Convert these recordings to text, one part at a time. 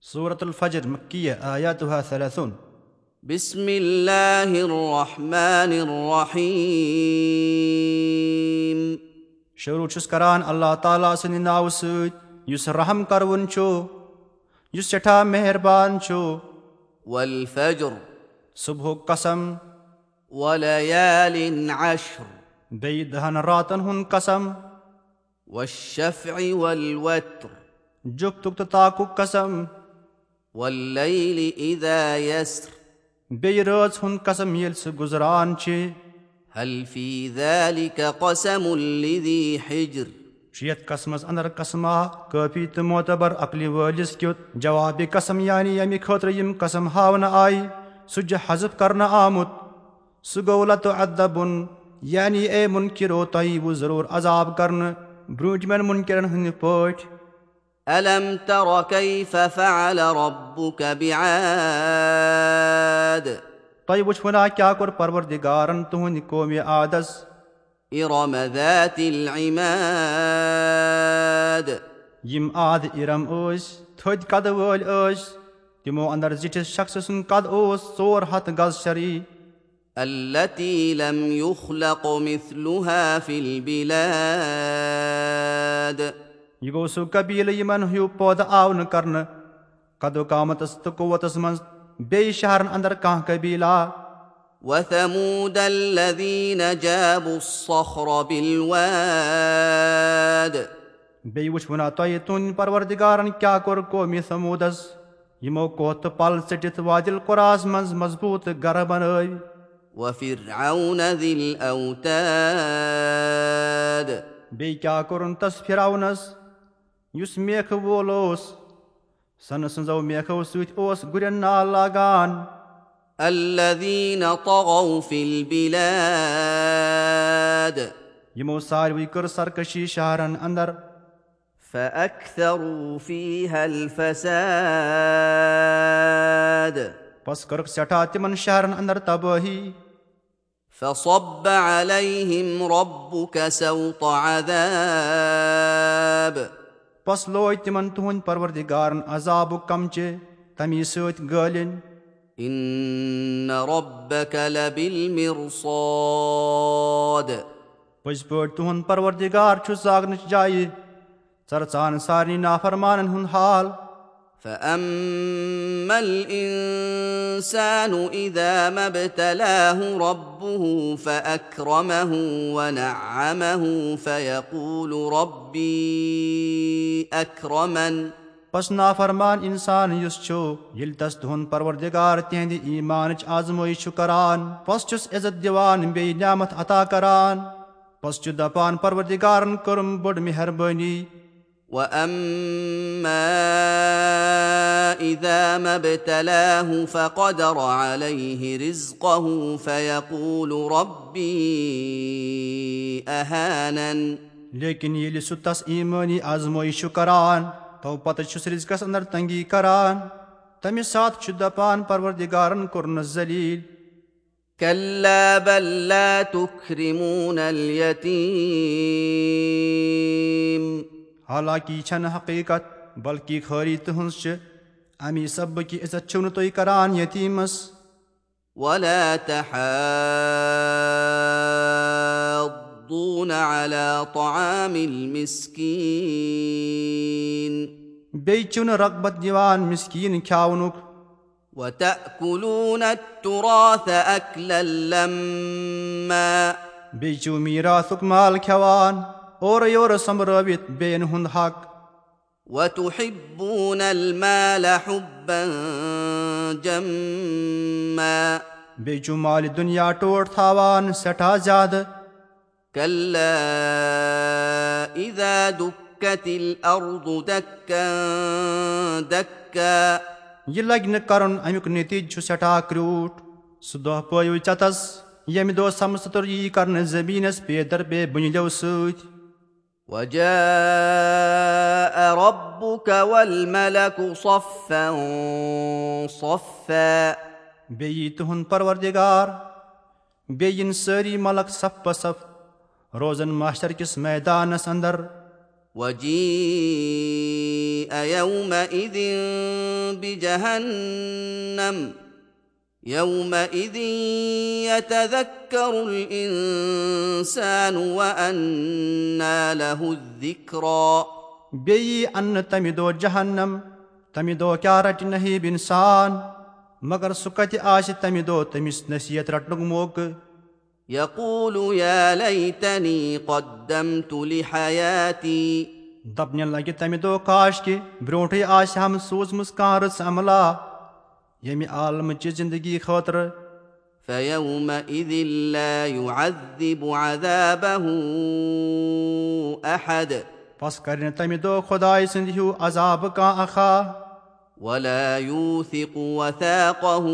سورة الفجر مكية آياتها ثلاثون بسم الله الرحمن الرحيم شروع چھُس کران اللہ تعالیٰ سٕنٛدِ ناوٕ سۭتۍ یُس رحم کروُن چھُ یُس سٮ۪ٹھاہ مہربان والفجر صبحُک قسم وليال عشر بیٚیہِ دہن راتن ہُنٛد قسم والشفع والوتر تہٕ تاکُک قسم والليل إذا يسر. بیٚیہِ رٲژ ہُنٛد قسم ییٚلہِ سُہ گُزران چھِ هل في ذلك قسم لذي حجر؟ چھُ یتھ قسمس انٛدر قسما کٲفی تہٕ معتبر عقلہِ وٲلِس کیُتھ جوابِ قسم یعنی ییٚمہِ خٲطرٕ یِم قسم ہاونہٕ آیہِ سُہ چھُ حضف کرنہٕ آمُت سُہ گوٚو لتہٕ ادبُن یعنی اے مُنکِرو تۄہہِ یٖوٕ ضروٗر عذاب کرنہٕ برٛوٗنٛٹھمٮ۪ن مُنکِرن ہٕنٛدِ پٲٹھۍ ألم تر كيف فعل ربك بعاد؟ تۄہہِ وٕچھوُنا کیٛاہ کوٚر پروردِگارن تُہنٛدِ قومہِ عادس إرم ذات العماد. یِم عاد اِرم ٲسۍ تھٔدۍ قدٕ وٲلۍ ٲسۍ تِمو انٛدر زِٹھِس شخصہٕ سُنٛد قد اوس ژور ہتھ گز شرعی التي لم يخلق مثلها في البلاد یہِ گوٚو سُہ قبیٖلہٕ یِمن ہیوٗ پٲدٕ آو نہٕ کرنہٕ قدو قامتس تہٕ قوتس منٛز بیٚیہِ شہرن انٛدر کانٛہہ قبیٖلا وثمود الذين جابوا الصخر بالواد بیٚیہِ وٕچھوُنا تۄہہِ تُہنٛدِ پروردِگارن کیٛاہ کوٚر قومی سموٗدس یِمو کوٚت تہٕ پل ژٔٹِتھ وادِل قۄراہس منٛز مضبوٗط گرٕ بنٲوۍ وفرعون ذي الأوتاد بیٚیہِ کیٛاہ کوٚرُن تس پھراونس یُس میکھٕ وول اوس سنہٕ سٕنٛزو میکھو سۭتۍ اوس گُرٮ۪ن نال لاگان الذين طغوا في البلاد یِمو ساروٕے کٔر سرکٔشی شہرن انٛدر فأكثروا فيها الفساد بس کٔرٕکھ سٮ۪ٹھاہ تِمن شہرن انٛدر تبٲہی فصب عليهم ربك سوط عذاب بس لوج تِمن تُہنٛدِ پروردِگارن عذابُک کمچہِ تمی سۭتۍ گٲلِنۍ إن ربك لبالمرصاد پٔزۍ پٲٹھۍ تُہنٛد پروردِگار چھُ زاگنٕچ جایہِ ژرژان سارنٕے نافرمانن ہُنٛد حال فأما الإنسان إذا ما ابتلاه ربه فأكرمه ونعمه فيقول ربي أكرمن بس نافرمان اِنسان یُس چھُ ییٚلہِ تس تُہنٛد پروردِگار تِہنٛدِ ایٖمانٕچ آزمٲیش چھُ کران بس چھُس عزت دِوان بیٚیہِ نعمت عطا کران۔ بس چھُ دپان پروردِگارن کٔرٕم بٔڑ مہربٲنی واما اذا ما ابتلاه فقدر عليه رزقه فيقول ربي اهانن لیکِن ییٚلہِ سُہ تس ایٖمٲنی آزمٲیش چھُ کران تو پتہٕ چھُس رِزقس انٛدر تنگی کران تمہِ ساتہٕ چھُ دپان پروردِگارن ذلیل كلا بل لا تكرمون اليتيم حالانکہِ یہِ چھنہٕ حقیٖقت بلکہِ خٲری تُہنٛز چھِ امی سبقہِ عزت چھِو نہٕ تُہۍ کران یتیٖمس ولا تحاضون على طعام المسكين بیٚیہِ چھِو نہٕ رغبت دِوان مِسکیٖن کھیاونُک وتأكلون التراث أكلا لما بیٚیہِ چھِو میٖراثُک مال کھٮ۪وان اورٕ یورٕ سوٚمبرٲوِتھ بیٚین ہُنٛد حق وتحبون المال حبا جما بیٚیہِ چھُ مالہِ دُنیا ٹوٹھ تھاوان سٮ۪ٹھاہ زیادٕ كلا إذا دكت الأرض دكا دكا یہِ لگہِ نہٕ کرُن امیُک نٔتیٖجہٕ چھُ سٮ۪ٹھاہ کرٛیوٗٹھ سُہ دۄہ پٲیِو ژٮ۪تس ییٚمہِ دۄہ سمستُر یی کرنہٕ زمیٖنس پیدر بیٚیہِ بُنیلیو سۭتۍ وجاء ربك والملك صفا صفا. بیٚیہِ یی تُہنٛد پروردِگار بیٚیہِ یِن سٲری ملک صف پہ صف روزن ماشر کِس میدانس انٛدر وجيء يومئذ بجهنم يومئذ يتذكر الانسان وانى له الذكرى. بیٚیہِ یی اَننہٕ تَمہِ دۄہ جہنم تَمہِ دۄہ کیٛاہ رَٹہِ نہیٖب اِنسان مگر سُہ کَتہِ آسہِ تَمہِ دۄہ تٔمِس نصیحت رٹنُک موقعہٕ يقول يا ليتني قدمت لحياتي دَپنہِ لگہِ تَمہِ دۄہ کاش کہِ برونٛٹھٕے آسہِ ہم سوٗزمٕژ کانٛہہ رٕژ عملا ییٚمہِ عالمہٕ چہِ زندگی خٲطرٕ فيومئذ لا يعذب عذابه احد پس کرِ نہٕ تَمہِ دۄہ خۄداے سٕنٛدِ ہیوٗ عذابہٕ کانٛہہ اکھا ولا يوثق وثاقه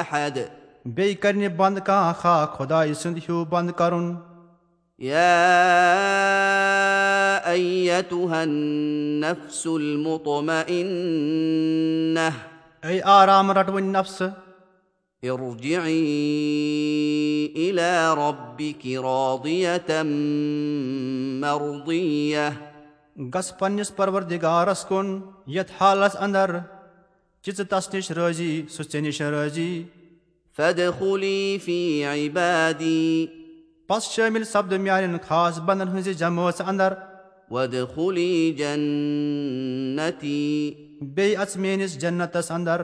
احد بیٚیہِ کرِ نہٕ بنٛد کانٛہہ اکھا خۄداے سُنٛد ہیوٗ بنٛد کرُن يا ايتها النفس المطمئنه اے آرام رٹوٕنۍ نفسہٕ ارجعي الى ربك راضيه مرضيه گژھ پننِس پروردِگارس کُن یتھ حالس انٛدر چہِ ژٕ تس نِش رٲضی سُہ ژےٚ نِش رٲضی فادخلي في عبادي پس شٲمِل سپدٕ میانٮ۪ن خاص بنٛدن ہٕنٛزِ جمٲژ انٛدر وادخلي جنتي. بیٚیہِ اژ میٲنِس جنتس انٛدر